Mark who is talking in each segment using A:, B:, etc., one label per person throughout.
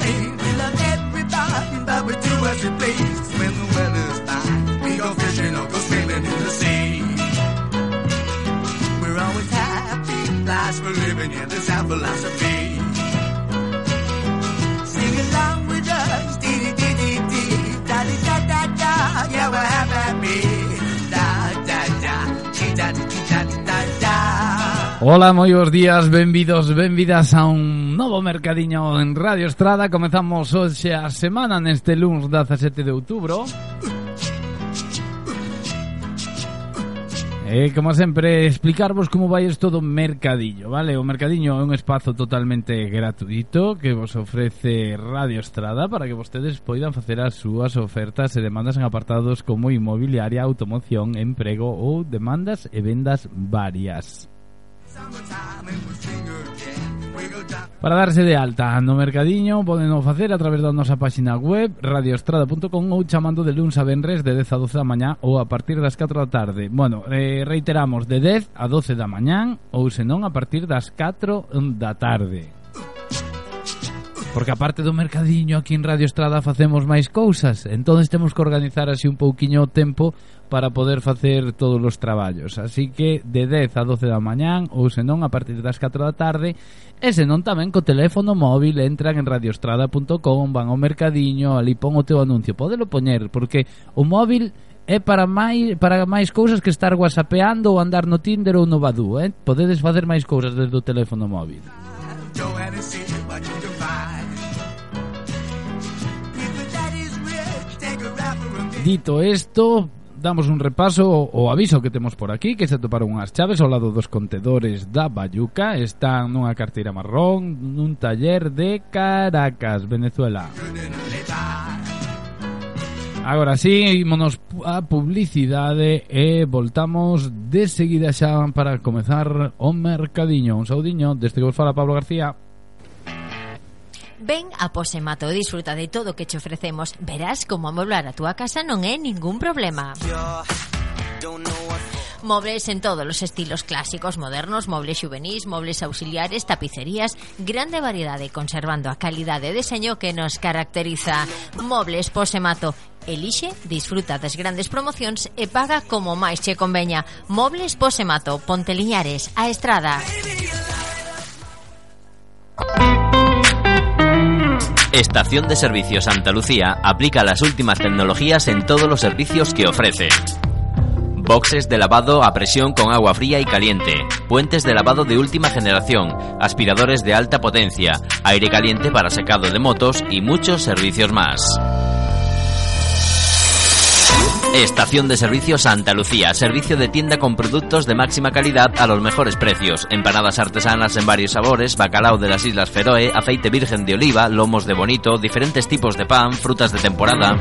A: We love everybody, but we do as we please. When the weather's fine, we go fishing or go swimming in the sea. We're always happy, life's for living, yeah, that's our philosophy.
B: Ola, moi bons días, benvidos, benvidas a un novo mercadiño en Radio Estrada Comezamos hoxe a semana neste lunes 17 de outubro E como sempre explicarvos como vai isto do mercadiño, vale? O mercadiño é un espazo totalmente gratuito que vos ofrece Radio Estrada para que vostedes poidan facer as súas ofertas e demandas en apartados como inmobiliaria, automoción, emprego ou demandas e vendas varias. Para darse de alta no mercadiño poden facer a través da nosa páxina web radioestrada.com ou chamando de luns a venres de 10 a 12 da mañá ou a partir das 4 da tarde. Bueno, eh, reiteramos, de 10 a 12 da mañán ou senón a partir das 4 da tarde. Porque aparte do mercadiño aquí en Radio Estrada facemos máis cousas Entón temos que organizar así un pouquiño o tempo Para poder facer todos os traballos Así que de 10 a 12 da mañán Ou senón a partir das 4 da tarde E senón tamén co teléfono móvil Entran en radioestrada.com Van ao mercadiño, ali pon o teu anuncio Podelo poñer, porque o móvil é para máis para máis cousas que estar whatsappeando ou andar no Tinder ou no Badu, eh? Podedes facer máis cousas desde o teléfono móvil. Dito isto, damos un repaso ao aviso que temos por aquí que se toparon unhas chaves ao lado dos contedores da Bayuca están nunha carteira marrón nun taller de Caracas, Venezuela Agora sí, ímonos a publicidade e voltamos de seguida xa para comezar o mercadiño. Un saudiño, deste que vos fala Pablo García.
C: Ven a Posemato e disfruta de todo o que te ofrecemos. Verás como amoblar a túa casa non é ningún problema. Mobles en todos os estilos clásicos, modernos, mobles juvenis, mobles auxiliares, tapicerías, grande variedade conservando a calidade de deseño que nos caracteriza. Mobles Posemato. Elixe, disfruta das grandes promocións e paga como máis che conveña. Mobles Posemato, Ponteliñares, a Estrada.
D: Baby, Estación de Servicio Santa Lucía aplica las últimas tecnologías en todos los servicios que ofrece. Boxes de lavado a presión con agua fría y caliente, puentes de lavado de última generación, aspiradores de alta potencia, aire caliente para secado de motos y muchos servicios más. Estación de Servicio Santa Lucía, servicio de tienda con productos de máxima calidad a los mejores precios, empanadas artesanas en varios sabores, bacalao de las Islas Feroe, aceite virgen de oliva, lomos de bonito, diferentes tipos de pan, frutas de temporada.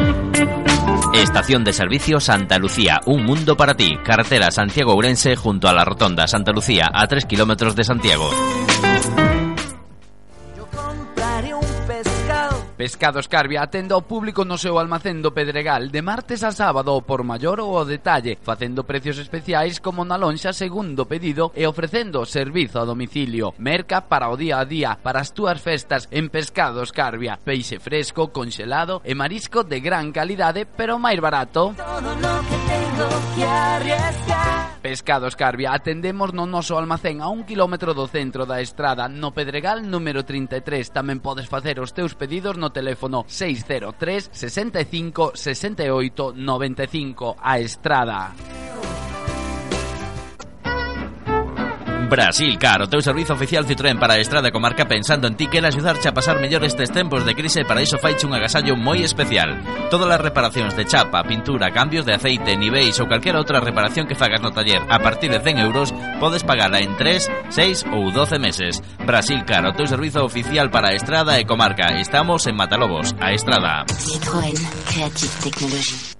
D: Estación de Servicio Santa Lucía, un mundo para ti, carretera Santiago-Ourense junto a la rotonda Santa Lucía, a 3 kilómetros de Santiago.
B: Pescados Carbia atende ao público no seu almacén do Pedregal de martes a sábado ao por maior ou ao detalle, facendo precios especiais como na lonxa segundo pedido e ofrecendo servizo a domicilio. Merca para o día a día, para as túas festas en Pescados Carbia. Peixe fresco, conxelado e marisco de gran calidade, pero máis barato.
E: Todo lo que tengo que arriesgar.
B: Pescados Carbia atendemos no noso almacén a un kilómetro do centro da estrada, no Pedregal número 33. Tamén podes facer os teus pedidos no teléfono 603 65 68 95 a estrada.
D: Brasil Car, o teu servizo oficial Citroën para a estrada comarca pensando en ti quere axudarche a pasar mellor estes tempos de crise e para iso faiche un agasallo moi especial. Todas as reparacións de chapa, pintura, cambios de aceite, niveis ou calquera outra reparación que fagas no taller a partir de 100 euros podes pagala en 3, 6 ou 12 meses. Brasil Car, o teu servizo oficial para estrada e comarca. Estamos en Matalobos, a estrada.
F: Citroën, Creative Technologie.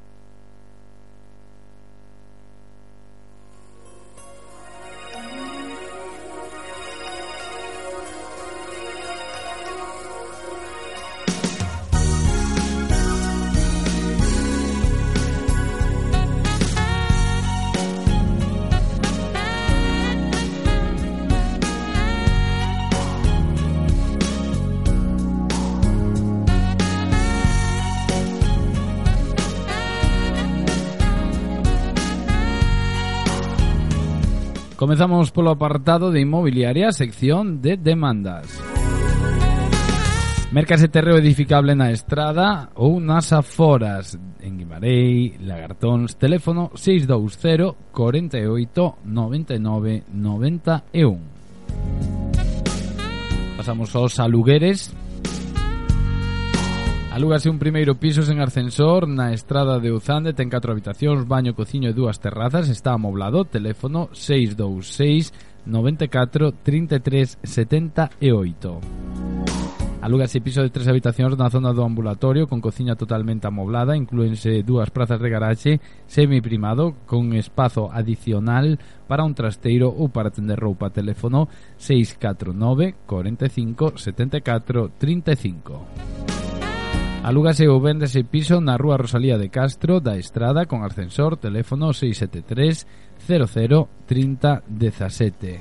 B: Comezamos polo apartado de inmobiliaria, sección de demandas. Mercase terreo edificable na estrada ou nas aforas en Guimarei, Lagartóns, teléfono 620 48 99 91. Pasamos aos alugueres Alúgase un primeiro piso sen ascensor na estrada de Uzande, ten 4 habitacións, baño, cociño e dúas terrazas, está amoblado, teléfono 626 94 33 78. Alúgase piso de tres habitacións na zona do ambulatorio con cociña totalmente amoblada, inclúense dúas prazas de garaxe semiprimado con espazo adicional para un trasteiro ou para tender roupa teléfono 649 45 74 35. Alúgase ou véndese piso na Rúa Rosalía de Castro da Estrada con ascensor teléfono 673 00 30 17.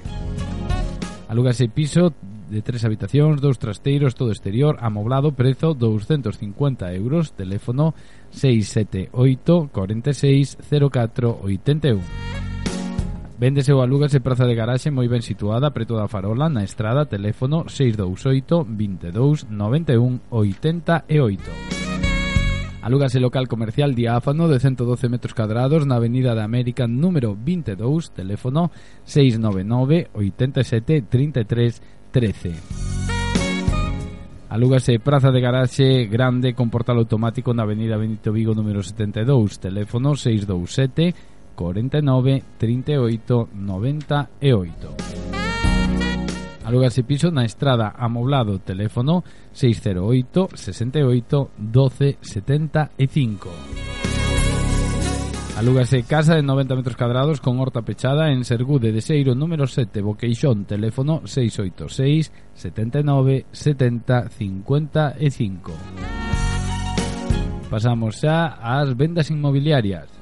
B: Alúgase piso de tres habitacións, dous trasteiros, todo exterior, amoblado, prezo 250 euros, teléfono 678 46 04 81. Véndese ou alúgase praza de garaxe moi ben situada preto da farola na estrada teléfono 628 22 91 88. Alúgase local comercial diáfano de 112 metros cadrados na Avenida da América número 22, teléfono 699 87 33 13. Alúgase praza de garaxe grande con portal automático na Avenida Benito Vigo número 72, teléfono 627 49 38 98. Alugase piso na estrada amoblado teléfono 608 68 12 75. Alúgase casa de 90 metros cadrados con horta pechada en Sergude de Seiro número 7, Boqueixón, teléfono 686 79 70 55. Pasamos xa ás vendas inmobiliarias.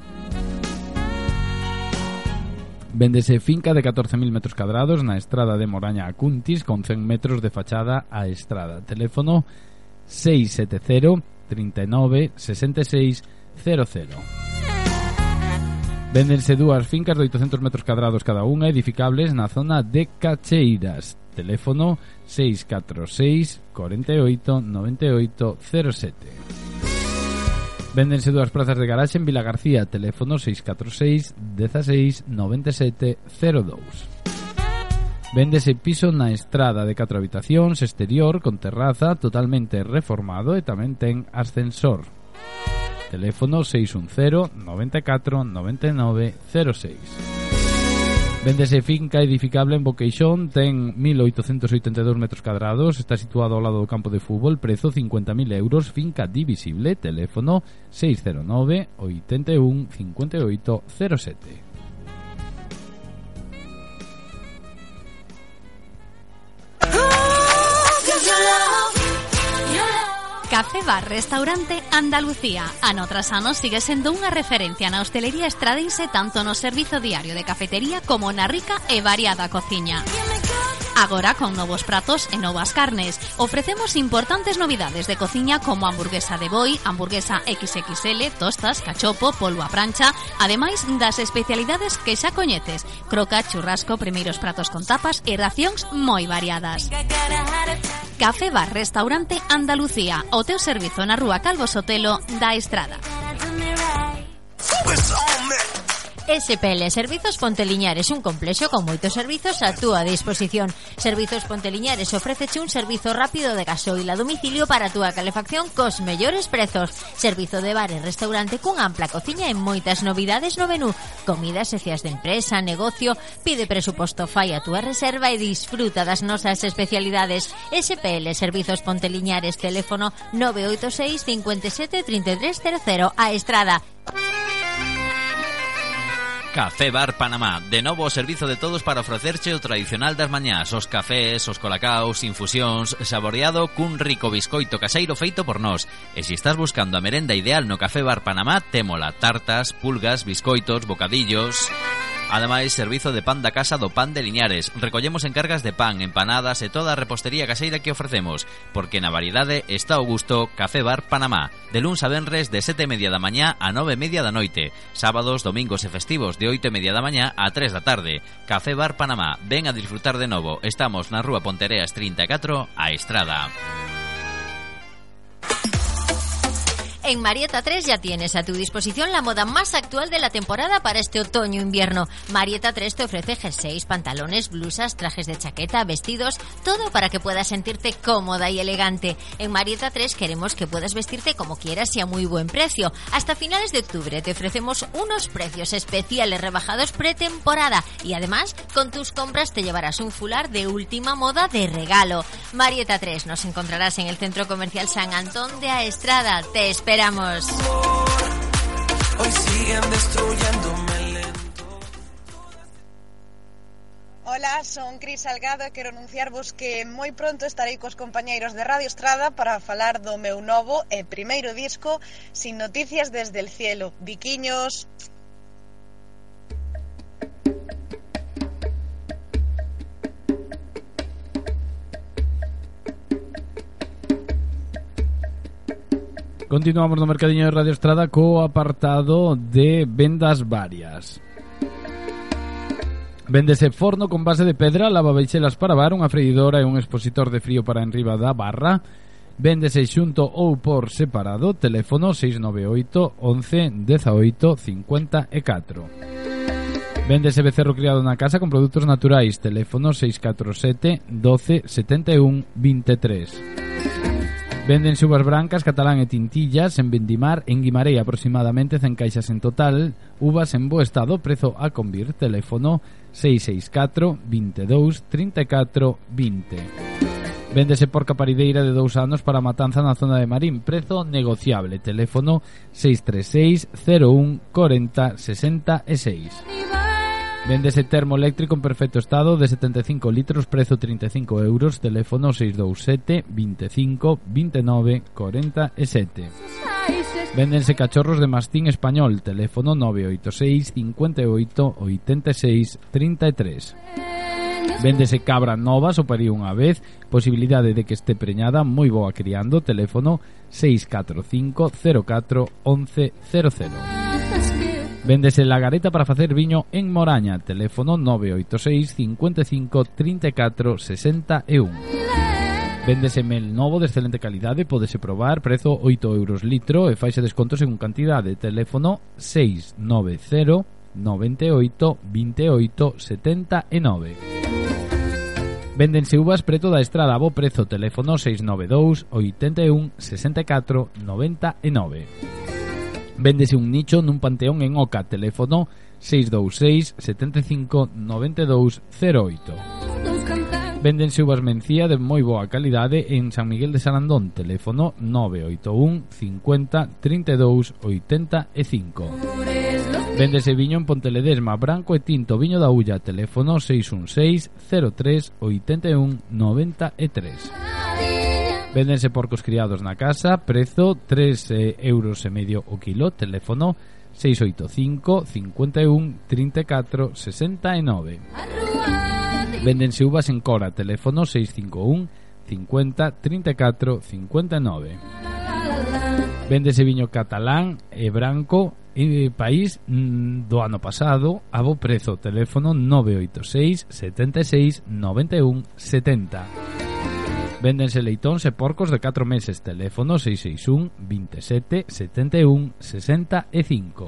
B: Véndese finca de 14.000 metros cadrados na estrada de Moraña a Cuntis con 100 metros de fachada a estrada. Teléfono 670 39 66 00. Véndense dúas fincas de 800 metros cadrados cada unha edificables na zona de Cacheiras. Teléfono 646 48 98 07. Véndense dúas prazas de garaxe en Vila García, teléfono 646 16 97 02. Véndese piso na estrada de 4 habitacións, exterior, con terraza, totalmente reformado e tamén ten ascensor. Teléfono 610 94 99 06. Véndese finca edificable en Boqueixón, ten 1.882 metros cadrados, está situado ao lado do campo de fútbol, prezo 50.000 euros, finca divisible, teléfono 609 81
G: 5807. Bar Restaurante Andalucía. A Notrasano sigue sendo unha referencia na hostelería estradense tanto no servizo diario de cafetería como na rica e variada cociña. Agora con novos pratos e novas carnes. Ofrecemos importantes novidades de cociña como hamburguesa de boi, hamburguesa XXL, tostas, cachopo, polvo a prancha, ademais das especialidades que xa coñeces, croca, churrasco, primeiros pratos con tapas e racións moi variadas. Café Bar Restaurante Andalucía, o teu servizo na Rúa Calvo Sotelo da Estrada.
C: SPL Servizos Ponteliñares, un complexo con moitos servizos a túa disposición. Servizos Ponteliñares ofreceche un servizo rápido de gasoil a domicilio para a túa calefacción cos mellores prezos. Servizo de bar e restaurante cun ampla cociña e moitas novidades no menú. Comidas e ceas de empresa, negocio, pide presuposto fai a túa reserva e disfruta das nosas especialidades. SPL Servizos Ponteliñares, teléfono 986 57 3300 a Estrada.
D: Café Bar Panamá, de novo o servizo de todos para ofrecerche o tradicional das mañás, os cafés, os colacaos, infusións, saboreado cun rico biscoito caseiro feito por nós. E se estás buscando a merenda ideal no Café Bar Panamá, témola. Tartas, pulgas, biscoitos, bocadillos... Ademais, servizo de pan da casa do pan de Liñares. Recollemos encargas de pan, empanadas e toda a repostería caseira que ofrecemos, porque na variedade está o gusto Café Bar Panamá, de luns a venres de 7 e media da mañá a 9 e media da noite, sábados, domingos e festivos de 8 e media da mañá a 3 da tarde. Café Bar Panamá, ven a disfrutar de novo. Estamos na rúa Pontereas 34, a Estrada.
C: En Marieta 3 ya tienes a tu disposición la moda más actual de la temporada para este otoño-invierno. Marieta 3 te ofrece jerseys, pantalones, blusas, trajes de chaqueta, vestidos, todo para que puedas sentirte cómoda y elegante. En Marieta 3 queremos que puedas vestirte como quieras y a muy buen precio. Hasta finales de octubre te ofrecemos unos precios especiales rebajados pretemporada y además con tus compras te llevarás un fular de última moda de regalo. Marieta 3 nos encontrarás en el Centro Comercial San Antón de Aestrada. Te esperamos.
H: Hoy siguen destruyéndome lento.
I: Ola, son Cris Salgado e quero anunciarvos que moi pronto estarei cos compañeiros de Radio Estrada para falar do meu novo e primeiro disco Sin Noticias desde el Cielo. Biquiños!
B: Continuamos no Mercadiño de Radio Estrada co apartado de vendas varias. Véndese forno con base de pedra, lavaveixelas para bar, unha freidora e un expositor de frío para enriba da barra. Véndese xunto ou por separado, teléfono 698 11 18 54. Véndese becerro criado na casa con produtos naturais, teléfono 647 12 71 23. Venden uvas brancas, catalán e tintillas en Vendimar, en Guimarei aproximadamente 100 caixas en total, uvas en bo estado, prezo a convir, teléfono 664 22 34 20. Véndese porca parideira de dous anos para matanza na zona de Marín, prezo negociable, teléfono 636 01 40 66. Véndese termo eléctrico en perfecto estado de 75 litros, prezo 35 euros, teléfono 627 25 29 47. Véndense cachorros de mastín español, teléfono 986 58 86 33. Véndese cabra nova, superior unha vez, posibilidade de que este preñada, moi boa criando, teléfono 645 04 11 00. Véndese la gareta para facer viño en Moraña, teléfono 986 55 34 61. Véndese mel novo de excelente calidade, podese probar, prezo 8 euros litro e faixe descontos en cantidade, teléfono 690 98 28 79. Véndense uvas preto da estrada a bo prezo, teléfono 692 81 64 99. Véndese un nicho nun panteón en Oca, teléfono 626 75 92 08. Véndense uvas mencía de moi boa calidade en San Miguel de Sarandón, teléfono 981 50 32 85. Véndese viño en Ponteledesma, branco e tinto, viño da Ulla, teléfono 616 03 81 93. Véndense porcos criados na casa, prezo 3 eh, euros e medio o kilo, teléfono 685 51 34 69. Véndense uvas en Cora, teléfono 651 50 34 59. Véndese viño catalán e branco e país mm, do ano pasado a bo prezo, teléfono 986 76 91 70. Véndense leitóns e porcos de 4 meses. Teléfono 661 27 71 65.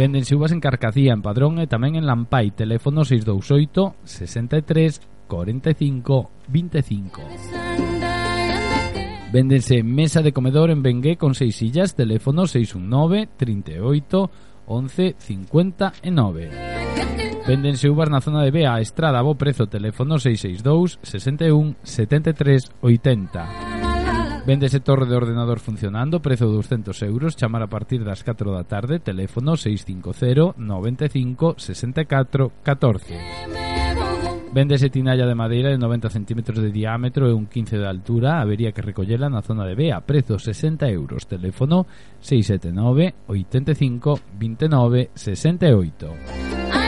B: Véndense uvas en Carcacía, en Padrón e tamén en Lampai. Teléfono 628 63 45 25. Véndense mesa de comedor en Bengué con 6 sillas. Teléfono 619 38 11 59. Véndense uvas na zona de Bea, Estrada, bo prezo, teléfono 662 61 73 80. Véndese torre de ordenador funcionando, prezo 200 euros, chamar a partir das 4 da tarde, teléfono 650 95 64 14. Véndese tinalla de madeira de 90 centímetros de diámetro e un 15 de altura, habería que recollela na zona de Bea, prezo 60 euros, teléfono 679 85 29 68.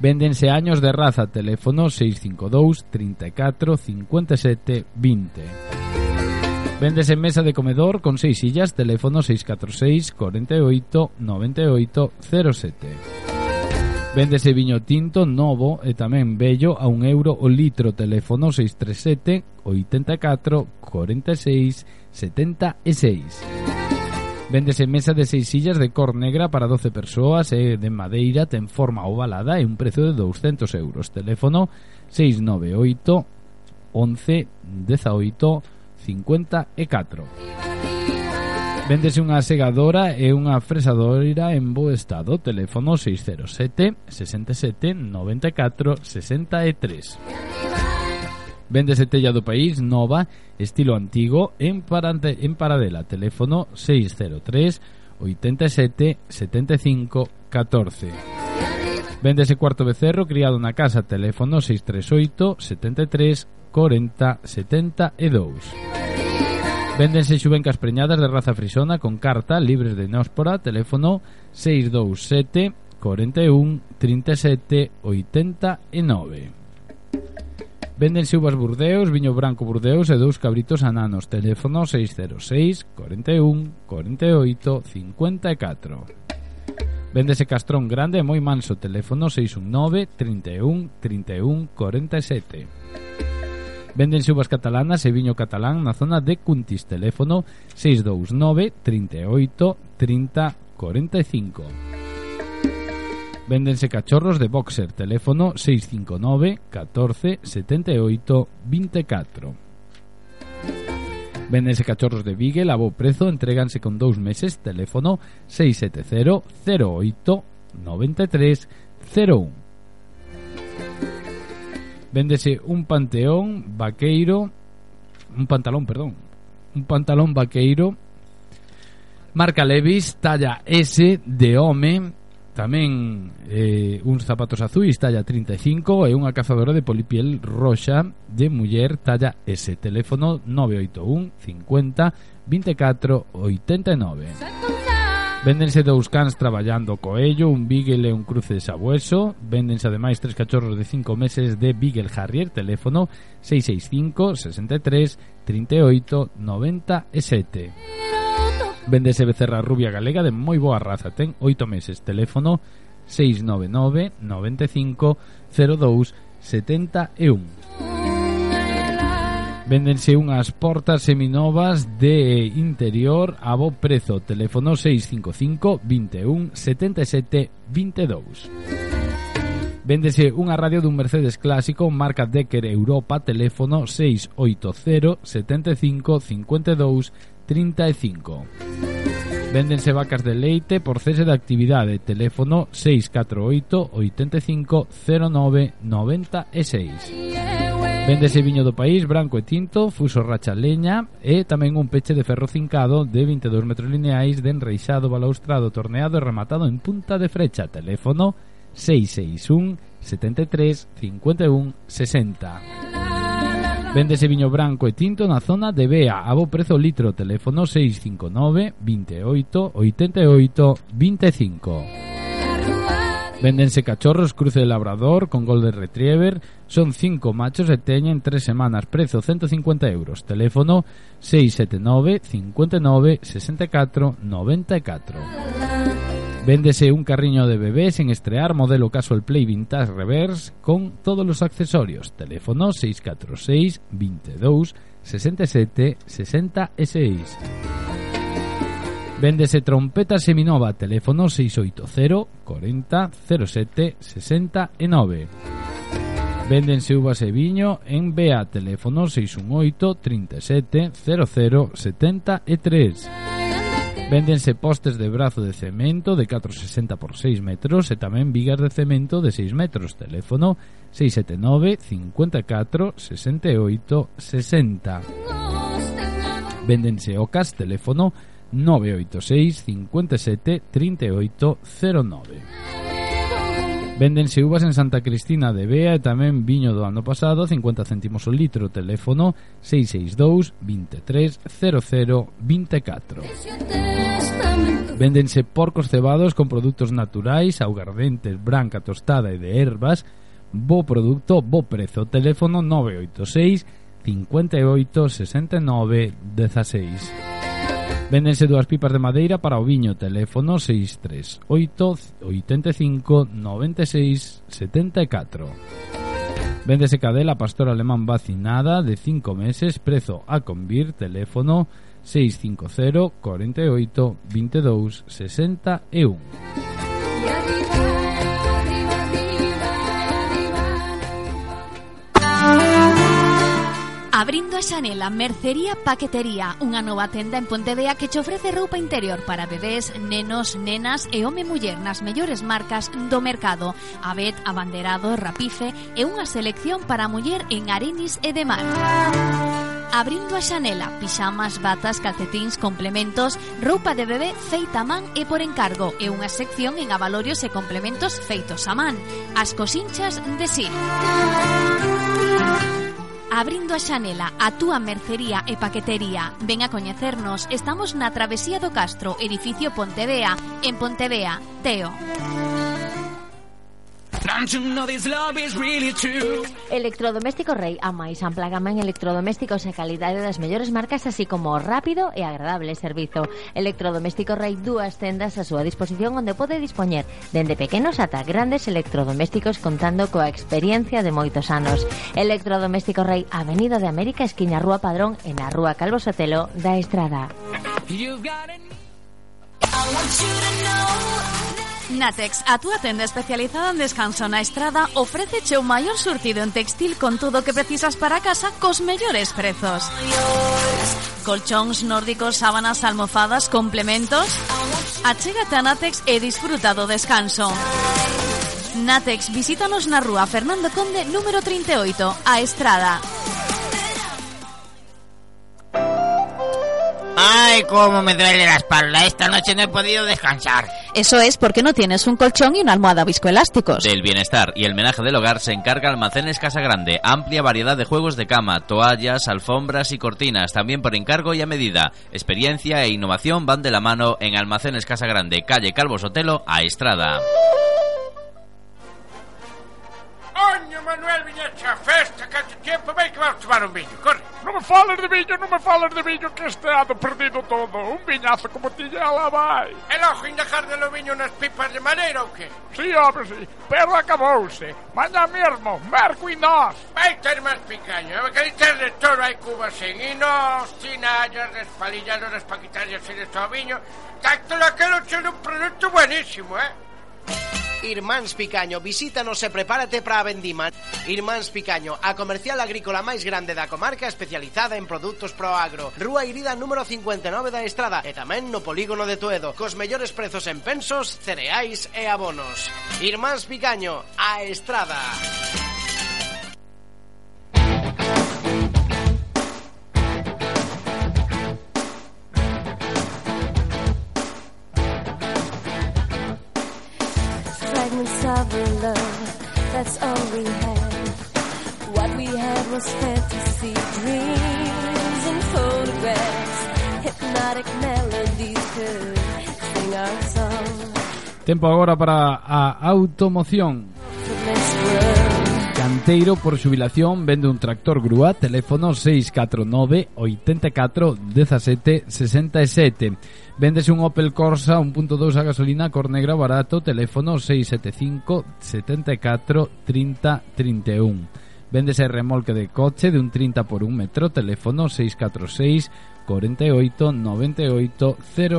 B: Véndense años de raza, teléfono 652 34 57 20. Véndese mesa de comedor con 6 sillas, teléfono 646 48 98 07. Véndese viño tinto novo e tamén bello a un euro o litro, teléfono 637 84 46 76. Véndese mesa de seis sillas de cor negra para 12 persoas e de madeira ten forma ovalada e un prezo de 200 euros. Teléfono 698 11 18 54 Véndese unha segadora e unha fresadora en bo estado. Teléfono 607 67 94 63. Véndese tella do país, nova, estilo antigo, en, parante, en Paradela, teléfono 603 87 75 14. Véndese cuarto becerro criado na casa, teléfono 638 73 40 72. Véndense xuvencas preñadas de raza frisona con carta, libres de nóspora, teléfono 627 41 37 89. Véndense uvas Burdeos, viño branco Burdeos e dous cabritos ananos. Teléfono 606 41 48 54. Véndese castrón grande e moi manso. Teléfono 619 31 31 47. Véndense uvas catalanas e viño catalán na zona de Cuntis. Teléfono 629 38 30 45. Véndense cachorros de boxer, teléfono 659 14 78 24. Véndense cachorros de Beagle a bo prezo, entréganse con dous meses, teléfono 670 08 93 01. Véndese un panteón vaqueiro, un pantalón, perdón, un pantalón vaqueiro marca Levis, talla S de home, Tamén eh, uns zapatos azuis talla 35 e unha cazadora de polipiel roxa de muller talla S. Teléfono 981 50 24 89. Véndense dous cans traballando coello, un beagle e un cruce de sabueso. Véndense ademais tres cachorros de 5 meses de Beagle Harrier, teléfono 665 63 38 97. Véndese becerra rubia galega de moi boa raza, ten oito meses, teléfono 699 95 02 71 Véndense unhas portas seminovas de interior a bo prezo. Teléfono 655 21 77 22. Véndese unha radio dun Mercedes clásico marca Decker Europa, teléfono 680 75 52 35. Véndense vacas de leite por cese de actividade. Teléfono 648 85 09 96. Véndese viño do país, branco e tinto, fuso racha leña e tamén un peche de ferro cincado de 22 metros lineais de enreixado, balaustrado, torneado e rematado en punta de frecha. Teléfono 661 73 51 60. Véndese viño branco e tinto na zona de Bea a bo prezo litro. Teléfono 659 28 88 25. Véndense cachorros cruce de labrador con golden retriever. Son 5 machos e teñen 3 semanas. Prezo 150 euros. Teléfono 679 59 64 94. Véndese un carriño de bebés en estrear modelo Casual Play Vintage Reverse con todos los accesorios. Teléfono 646 22 67 66. Véndese trompeta seminova, teléfono 680 40 07 69. Véndense uvas e viño en BEA, teléfono 618 37 00 73. Véndense postes de brazo de cemento de 4,60 por 6 metros e tamén vigas de cemento de 6 metros. Teléfono 679 54 68 60. Véndense ocas, teléfono 986 57 38 09. Véndense uvas en Santa Cristina de Bea e tamén viño do ano pasado, 50 céntimos o litro, teléfono 662 23 00 24. Véndense porcos cebados con produtos naturais, augardentes, branca, tostada e de ervas. Bo produto, bo prezo, teléfono 986 58 69 16. Véndense dúas pipas de madeira para o viño, teléfono 638 85 96 74. Véndese cadela pastor alemán vacinada de 5 meses, prezo a convir, teléfono 650 48 22 61.
G: Abrindo a xanela Mercería Paquetería, unha nova tenda en Pontevea que che ofrece roupa interior para bebés, nenos, nenas e home muller nas mellores marcas do mercado. Abet, abanderado, rapife e unha selección para muller en Arinis e de mar. Abrindo a xanela, pixamas, batas, calcetins, complementos, roupa de bebé feita a man e por encargo e unha sección en avalorios e complementos feitos a man. As cosinchas de sí. Abrindo a xanela a túa mercería e paquetería. Ven a coñecernos. Estamos na Travesía do Castro, edificio Pontevea, en Pontevea, Teo.
C: Electrodoméstico Rei a máis ampla gama en electrodomésticos e calidade das mellores marcas así como rápido e agradable servizo. Electrodoméstico Rei dúas tendas a súa disposición onde pode dispoñer dende pequenos ata grandes electrodomésticos contando coa experiencia de moitos anos. Electrodoméstico Rei Avenida de América esquiña Rúa Padrón e na Rúa Calvo Sotelo da Estrada. You've got.
G: I want you to know Natex, a túa tenda especializada en descanso na estrada, ofréceche o maior surtido en textil con todo o que precisas para casa cos mellores prezos. Colchóns nórdicos, sábanas, almofadas, complementos... Achégate a Natex e disfruta do descanso. Natex, visítanos na rúa Fernando Conde, número 38, a Estrada.
J: Ay, cómo me duele la espalda. Esta noche no he podido descansar.
G: Eso es porque no tienes un colchón y una almohada viscoelásticos.
D: Del bienestar y el menaje del hogar se encarga Almacenes Casa Grande. Amplia variedad de juegos de cama, toallas, alfombras y cortinas, también por encargo y a medida. Experiencia e innovación van de la mano en Almacenes Casa Grande, calle Calvo Sotelo, a Estrada.
K: Coño, Manuel Viñecha, festa, canto tempo, vai que vamos tomar un viño, corre.
L: Non me fales de viño, non me fales de viño, que este ano perdido todo. Un viñazo como ti ya la vai.
K: E logo ainda carden o viño nas pipas de maneira ou que?
L: Si, sí, home, si, sí. pero acabouse. Mañá mesmo, merco e nós.
K: Vai ter máis picaño, que dices de todo hai cubas en tinallas, despalilladoras despalillas, quitarlle e de todo viño. Tanto lo que lo un producto buenísimo, eh?
M: Irmáns Picaño, visítanos e prepárate para a vendima. Irmáns Picaño, a comercial agrícola máis grande da comarca especializada en produtos pro agro. Rúa Irida número 59 da Estrada e tamén no polígono de Toedo, cos mellores prezos en pensos, cereais e abonos. Irmáns Picaño, a Estrada.
E: Love, that's all we
B: para a automoción. Carteiro por xubilación vende un tractor grúa teléfono 649 84 17 67 Véndese un Opel Corsa 1.2 a gasolina cor negra barato teléfono 675 74 30 31 Véndese remolque de coche de un 30 por 1 metro teléfono 646 48 98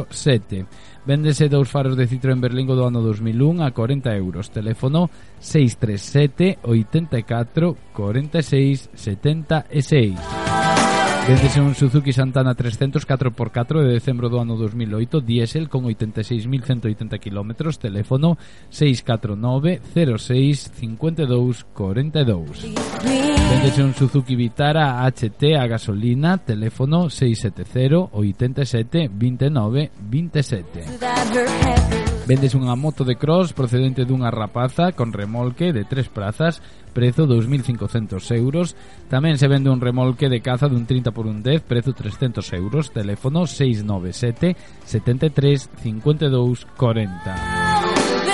B: 07 Véndese dous faros de Citroën Berlingo do ano 2001 a 40 euros. Teléfono 637 84 46 76. Véndese un Suzuki Santana 300 4x4 de decembro do ano 2008 diésel con 86.180 km teléfono 649 06 52 42 Véndese un Suzuki Vitara HT a gasolina teléfono 670 87 29 27 Vendes unha moto de cross procedente dunha rapaza con remolque de tres prazas prezo 2.500 euros. Tamén se vende un remolque de caza dun 30 por un 10, prezo 300 euros. Teléfono 697 73 52 40.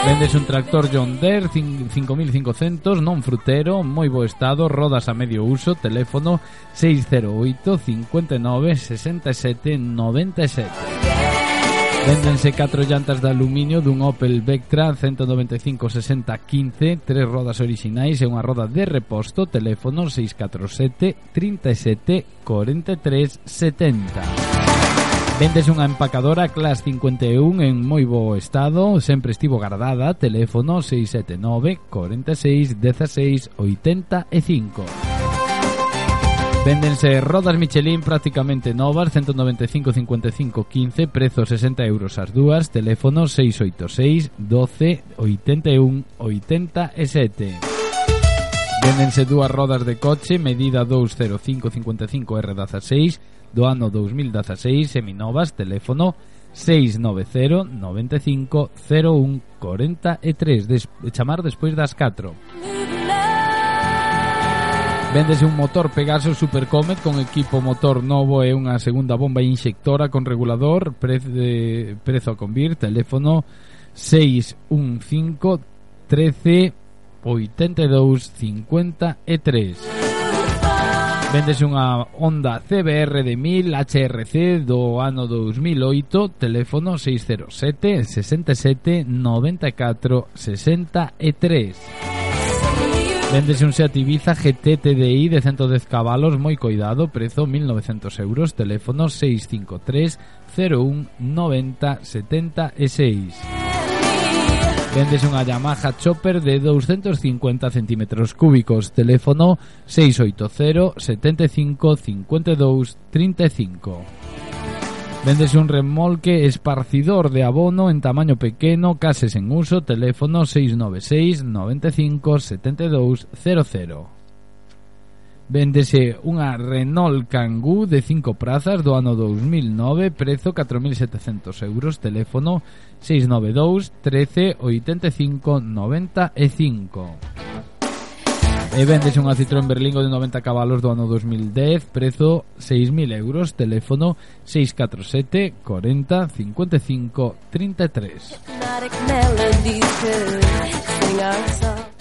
B: Vendes un tractor John Deere 5.500, non frutero, moi bo estado, rodas a medio uso, teléfono 608 59 67 97. Véndense 4 llantas de aluminio dun Opel Vectra 195-60-15, tres rodas orixinais e unha roda de reposto, teléfono 647-37-43-70. Vendes unha empacadora Class 51 en moi bo estado, sempre estivo guardada, teléfono 679 46 16 85. Véndense rodas Michelin prácticamente novas, 195 55 15, prezo 60 euros as dúas, teléfono 686 12 81 87. Véndense dúas rodas de coche, medida 205 55 R16, do ano 2016, seminovas, teléfono 690 95 01 43, des chamar despois das 4. Véndese un motor Pegaso Supercomet con equipo motor novo e unha segunda bomba inxectora con regulador, prezo, de, prezo a convir, teléfono 615 13 82 53 Véndese unha Honda CBR de 1000 HRC do ano 2008 Teléfono 607 67 94 63 Véndese un Seat Ibiza GT TDI de 110 cabalos, moi coidado, prezo 1900 euros, teléfono 653 01 90 76. Vendes unha Yamaha Chopper de 250 centímetros cúbicos. Teléfono 680 75 52 35. Véndese un remolque esparcidor de abono en tamaño pequeno, cases en uso, teléfono 696 95 72 00. Véndese unha Renault Kangoo de 5 prazas do ano 2009, prezo 4.700 euros, teléfono 692 13 85 95. E vendes unha Citroën Berlingo de 90 cabalos do ano 2010 Prezo 6.000 euros Teléfono 647 40 55 33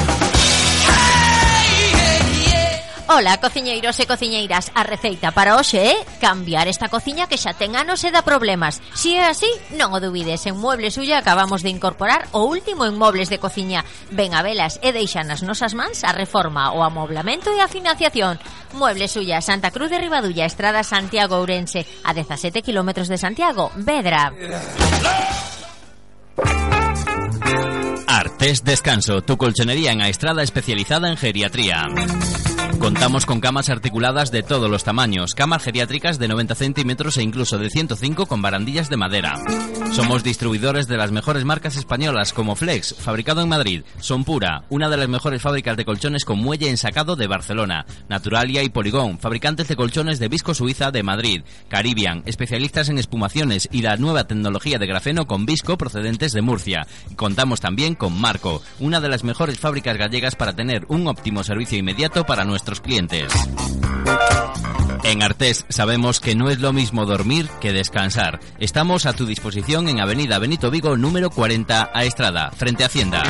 C: Ola, cociñeiros e cociñeiras, a receita para hoxe é cambiar esta cociña que xa ten anos e dá problemas. Si é así, non o dubides, en Muebles Suya acabamos de incorporar o último en mobles de cociña. Ven a velas e deixan nas nosas mans a reforma, o amoblamento e a financiación. Muebles Suya, Santa Cruz de Ribadulla, Estrada Santiago Ourense, a 17 kilómetros de Santiago, Vedra.
D: Artes Descanso, tu colchonería en a estrada especializada en geriatría. Contamos con camas articuladas de todos los tamaños, camas geriátricas de 90 centímetros e incluso de 105 con barandillas de madera. Somos distribuidores de las mejores marcas españolas como Flex, fabricado en Madrid, Son Pura, una de las mejores fábricas de colchones con muelle ensacado de Barcelona, Naturalia y Poligón, fabricantes de colchones de Visco Suiza de Madrid, Caribbean, especialistas en espumaciones y la nueva tecnología de grafeno con Visco procedentes de Murcia. Contamos también con Marco, una de las mejores fábricas gallegas para tener un óptimo servicio inmediato para nuestros clientes. En Artés sabemos que no es lo mismo dormir que descansar. Estamos a tu disposición en Avenida Benito Vigo número 40 a Estrada, frente a Hacienda.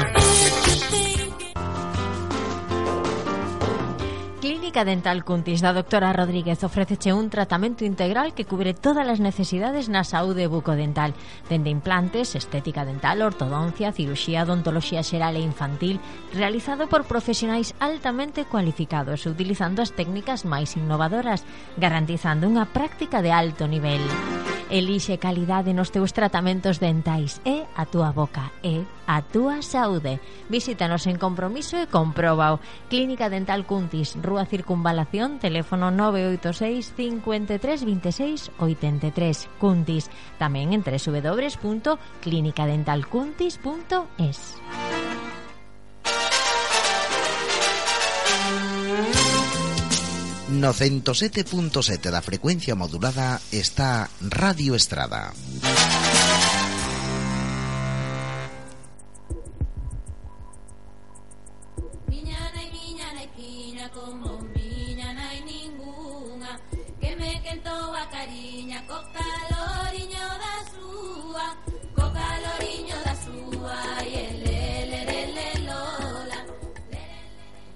C: Clínica Dental Cuntis da doctora Rodríguez ofréceche un tratamento integral que cubre todas as necesidades na saúde bucodental, dende implantes, estética dental, ortodoncia, cirurxía, odontoloxía xeral e infantil, realizado por profesionais altamente cualificados, utilizando as técnicas máis innovadoras, garantizando unha práctica de alto nivel. Elixe calidade nos teus tratamentos dentais e a túa boca e a túa saúde. Visítanos en compromiso e compróbao. Clínica Dental Cuntis, Rúa Circunstancia Circunvalación, teléfono 986 53 26 83. Cuntis. Tamén en www.clinicadentalcuntis.es.
N: No 107.7 da frecuencia modulada está Radio Estrada.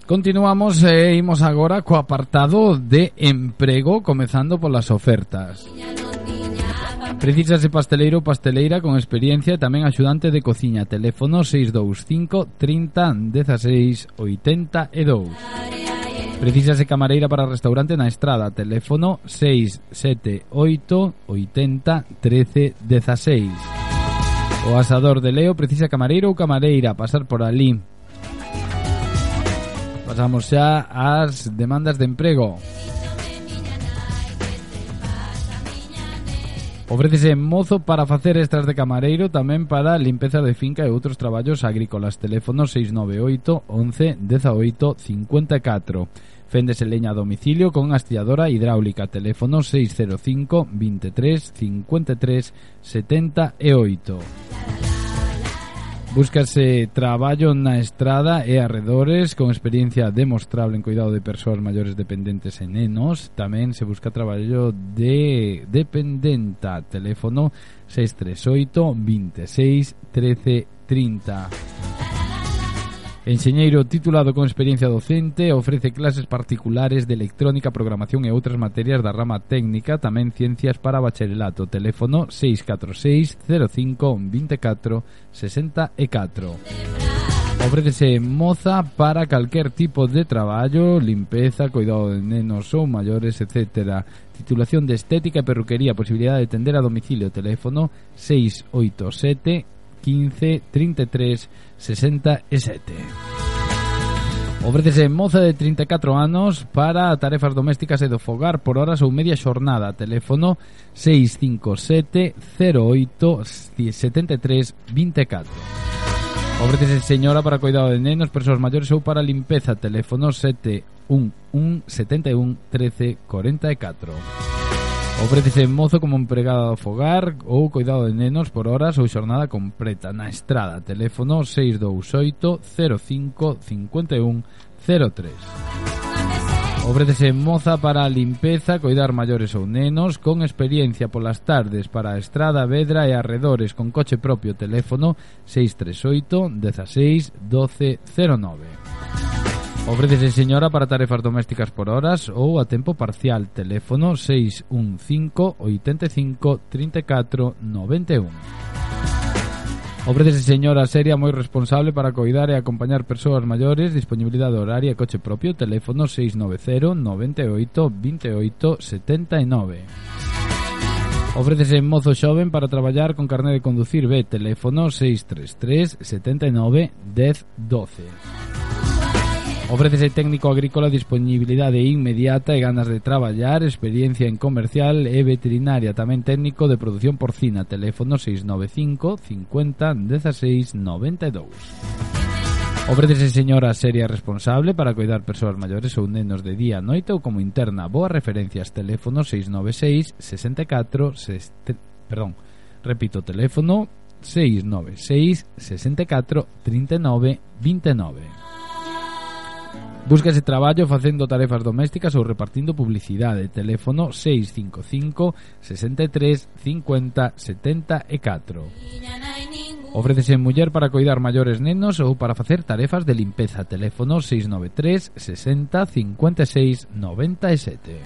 B: Continuamos e imos agora co apartado de emprego, comezando polas ofertas. Precisase pasteleiro ou pasteleira con experiencia e tamén axudante de cociña. Teléfono 625 30 16 82. Precisase camareira para restaurante na estrada. Teléfono 678 80 13 16. O asador de Leo precisa camareiro ou camareira pasar por ali pasamos xa ás demandas de emprego. Ofrécese mozo para facer extras de camareiro tamén para limpeza de finca e outros traballos agrícolas. Teléfono 698 11 18 54. Féndese leña a domicilio con astilladora hidráulica. Teléfono 605 23 53 78. Búscase traballo na estrada e arredores con experiencia demostrable en cuidado de persoas maiores dependentes e nenos. Tamén se busca traballo de dependenta. Teléfono 638 26 13 30. Enxeñeiro titulado con experiencia docente, ofrece clases particulares de electrónica, programación e outras materias da rama técnica, tamén ciencias para bacharelato. Teléfono 646 05 24 64. Ofrécese moza para calquer tipo de traballo, limpeza, cuidado de nenos ou maiores, etc. Titulación de estética e perruquería, posibilidade de tender a domicilio, teléfono 687 15 33 67. Ofrécese moza de 34 anos para tarefas domésticas e do fogar por horas ou media xornada. Teléfono 657 08 73 24. Ofrécese señora para cuidado de nenos, persoas maiores ou para limpeza. Teléfono 711 71 13 44. Ofrécese mozo como empregada do fogar ou cuidado de nenos por horas ou xornada completa na estrada. Teléfono 628 05 51 03. Ofrécese moza para limpeza, coidar maiores ou nenos, con experiencia polas tardes para a estrada, vedra e arredores, con coche propio, teléfono 638 16 12 09. Ofrécese señora para tarefas domésticas por horas ou a tempo parcial. Teléfono 615 85 34 91. Ofrécese señora seria moi responsable para coidar e acompañar persoas maiores, disponibilidade horaria e coche propio, teléfono 690 98 28 79. Ofrécese mozo xoven para traballar con carné de conducir B, teléfono 633 79 10 12. Ofrécese técnico agrícola disponibilidade inmediata e ganas de traballar, experiencia en comercial e veterinaria, tamén técnico de produción porcina, teléfono 695 50 16 92. Ofrécese señora seria responsable para cuidar persoas maiores ou nenos de día noite ou como interna. Boas referencias, teléfono 696 64 6, perdón, repito, teléfono 696 64 39 29. Búscase traballo facendo tarefas domésticas ou repartindo publicidade. Teléfono 655 63 50 74. Ofrécese muller para coidar maiores nenos ou para facer tarefas de limpeza. Teléfono 693 60 56 97.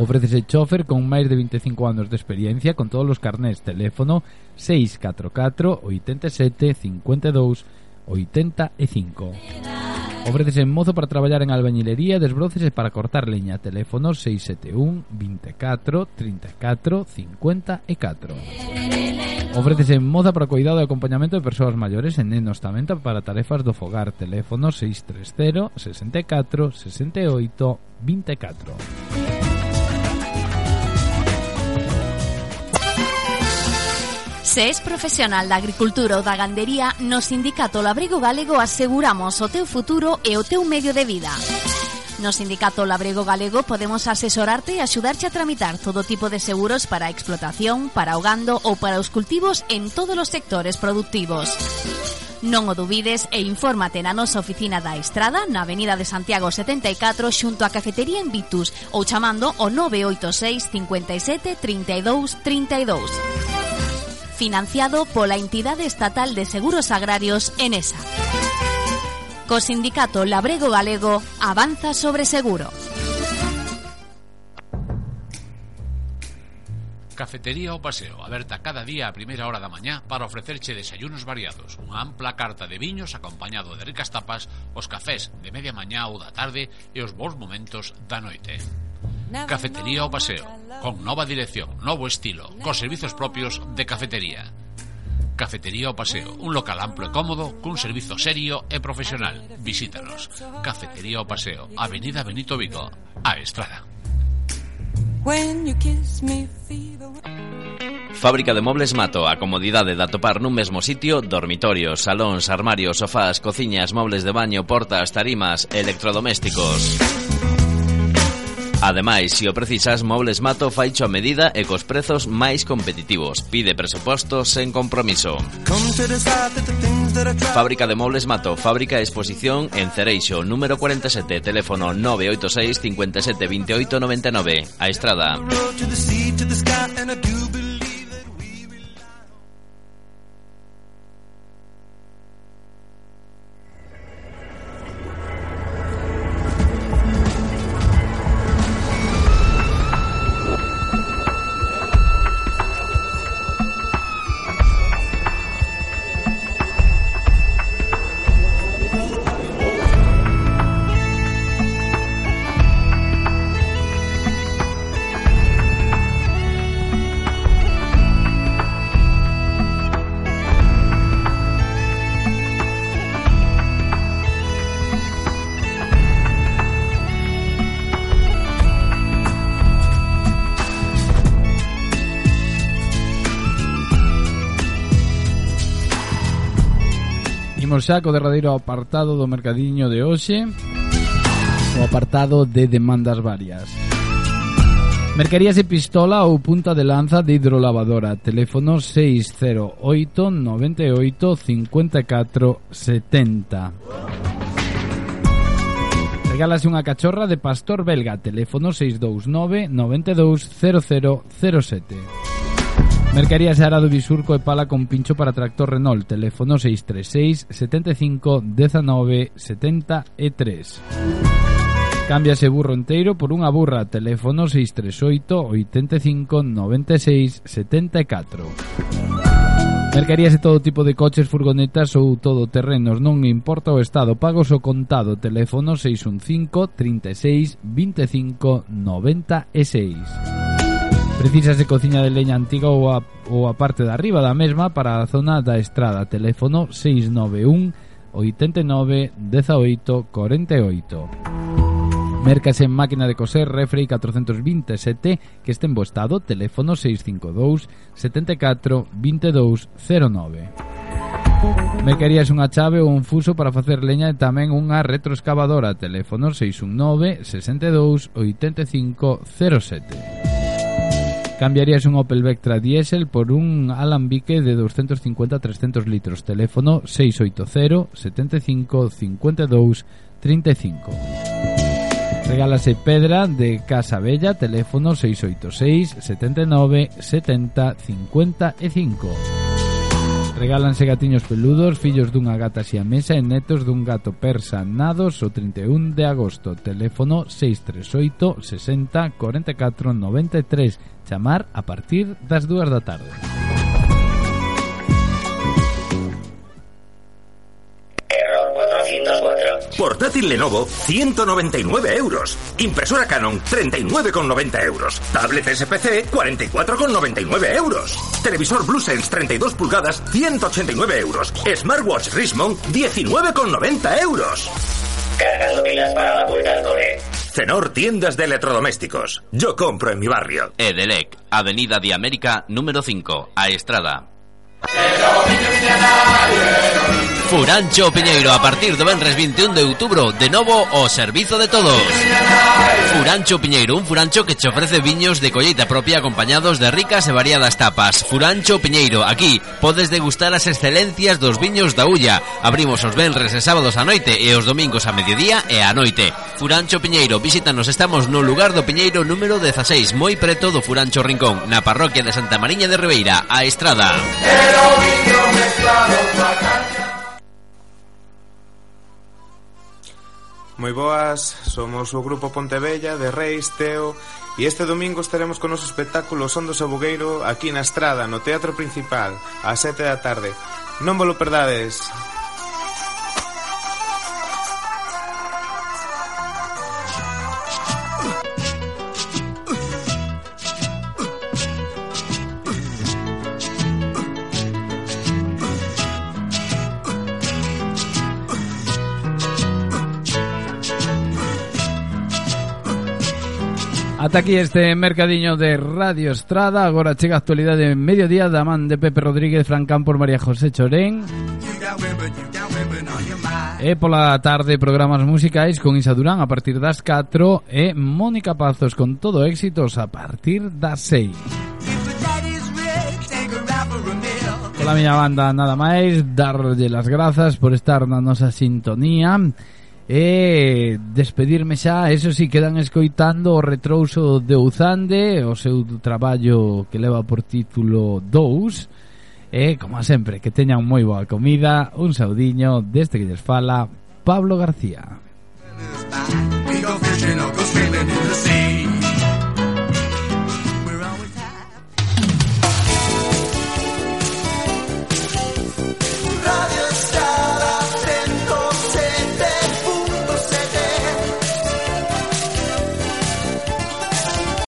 B: Ofrécese chofer con máis de 25 anos de experiencia con todos os carnés. Teléfono 644 87 52 85. Ofrécese en mozo para traballar en albañilería, desbroces e para cortar leña. Teléfono 671 24 34 54. Ofrécese en moza para cuidado e acompañamento de persoas maiores e nenos tamén para tarefas do fogar. Teléfono 630 64 68 24.
G: Se és profesional da agricultura ou da gandería, no Sindicato Labrego Galego aseguramos o teu futuro e o teu medio de vida. No Sindicato Labrego Galego podemos asesorarte e axudarte a tramitar todo tipo de seguros para a explotación, para o gando ou para os cultivos en todos os sectores productivos. Non o dubides e infórmate na nosa oficina da Estrada na Avenida de Santiago 74 xunto á cafetería en Vitus ou chamando o 986 57 32 32 financiado pola entidade estatal de seguros agrarios ENESA. Co sindicato Labrego Galego avanza sobre seguro.
O: Cafetería O Paseo, aberta cada día a primeira hora da mañá para ofrecerche desayunos variados, unha ampla carta de viños acompañado de ricas tapas, os cafés de media mañá ou da tarde e os bons momentos da noite. Cafetería o Paseo, con nova dirección, novo estilo, cos servizos propios de cafetería. Cafetería o Paseo, un local amplo e cómodo cun servizo serio e profesional. Visítanos. Cafetería o Paseo, Avenida Benito Vigo, a Estrada.
D: Fábrica de Mobles Mato, a comodidade de atopar nun mesmo sitio dormitorios, salóns, armarios, sofás, cociñas, mobles de baño, portas, tarimas, electrodomésticos. Ademais, se o precisas, Mobles Mato faicho a medida e cos prezos máis competitivos. Pide presuposto sen compromiso. Fábrica de Mobles Mato, fábrica e exposición en Cereixo, número 47, teléfono 986 57 28 99, a estrada.
B: saco derradeiro apartado do mercadiño de hoxe o apartado de demandas varias. Mercarías de pistola ou punta de lanza de hidrolavadora. Teléfono 608 98 54 70. Regálase unha cachorra de pastor belga. Teléfono 629 92 0007. Mercarías Arado Bisurco e Pala con pincho para tractor Renault. Teléfono 636 75 19 73. Cámbiase burro enteiro por unha burra. Teléfono 638 85 96 74. Mercarías e todo tipo de coches, furgonetas ou todoterrenos, non importa o estado, pagos o contado, teléfono 615 36 25 96. Precisas de cociña de leña antiga ou a, ou a parte de arriba da mesma para a zona da estrada. Teléfono 691 89 18 48. Mercase en máquina de coser Refrei 427 que este en bo estado, teléfono 652 74 22 09. Mercarías unha chave ou un fuso para facer leña e tamén unha retroexcavadora, teléfono 619 62 85 07. Cambiarías un Opel Vectra diésel por un alambique de 250-300 litros. Teléfono 680 75 52 35. Regálase Pedra de Casa Bella, teléfono 686 79 70 55. Regálanse gatiños peludos, fillos dunha gata siamesa e netos dun gato persa nados o 31 de agosto. Teléfono 638 60 44 93. Chamar a partir das 2 da tarde.
P: Portátil Lenovo, 199 euros. Impresora Canon, 39,90 euros. Tablet SPC, 44,99 euros. Televisor BlueSense, 32 pulgadas, 189 euros. Smartwatch Richmond, 19,90 euros. Cargando pilas para la vuelta al cole. Cenor Tiendas de Electrodomésticos. Yo compro en mi barrio.
D: Edelec, Avenida de América, número 5, a Estrada. Furancho Piñeiro a partir do venres 21 de outubro De novo o servizo de todos. Furancho Piñeiro, un furancho que te ofrece viños de colleita propia Acompañados de ricas e variadas tapas. Furancho Piñeiro, aquí podes degustar as excelencias dos viños da Ulla. Abrimos os venres e sábados a noite e os domingos a mediodía e a noite. Furancho Piñeiro, visítanos, estamos no lugar do Piñeiro número 16 Moi preto do Furancho Rincón, na parroquia de Santa Mariña de Ribeira, a Estrada.
Q: Era o viño mezclado Moi boas, somos o Grupo Pontevella de Reis, Teo E este domingo estaremos con o noso espectáculo Son do Sabugueiro aquí na Estrada, no Teatro Principal, ás 7 da tarde. Non vos lo perdades.
B: Ata aquí este mercadiño de Radio Estrada. Agora chega a actualidade en mediodía Da man de Pepe Rodríguez, Francán por María José Chorén. E pola tarde programas musicais con Isa Durán a partir das 4 E Mónica Pazos con todo éxitos a partir das 6 Pola miña banda nada máis Darlle las grazas por estar na nosa sintonía e despedirme xa, eso si quedan escoitando o retrouso de Uzande, o seu traballo que leva por título 2, e como sempre, que teñan moi boa comida, un saudiño deste que lles fala Pablo García.
A: Go fishing or go swimming in the sea.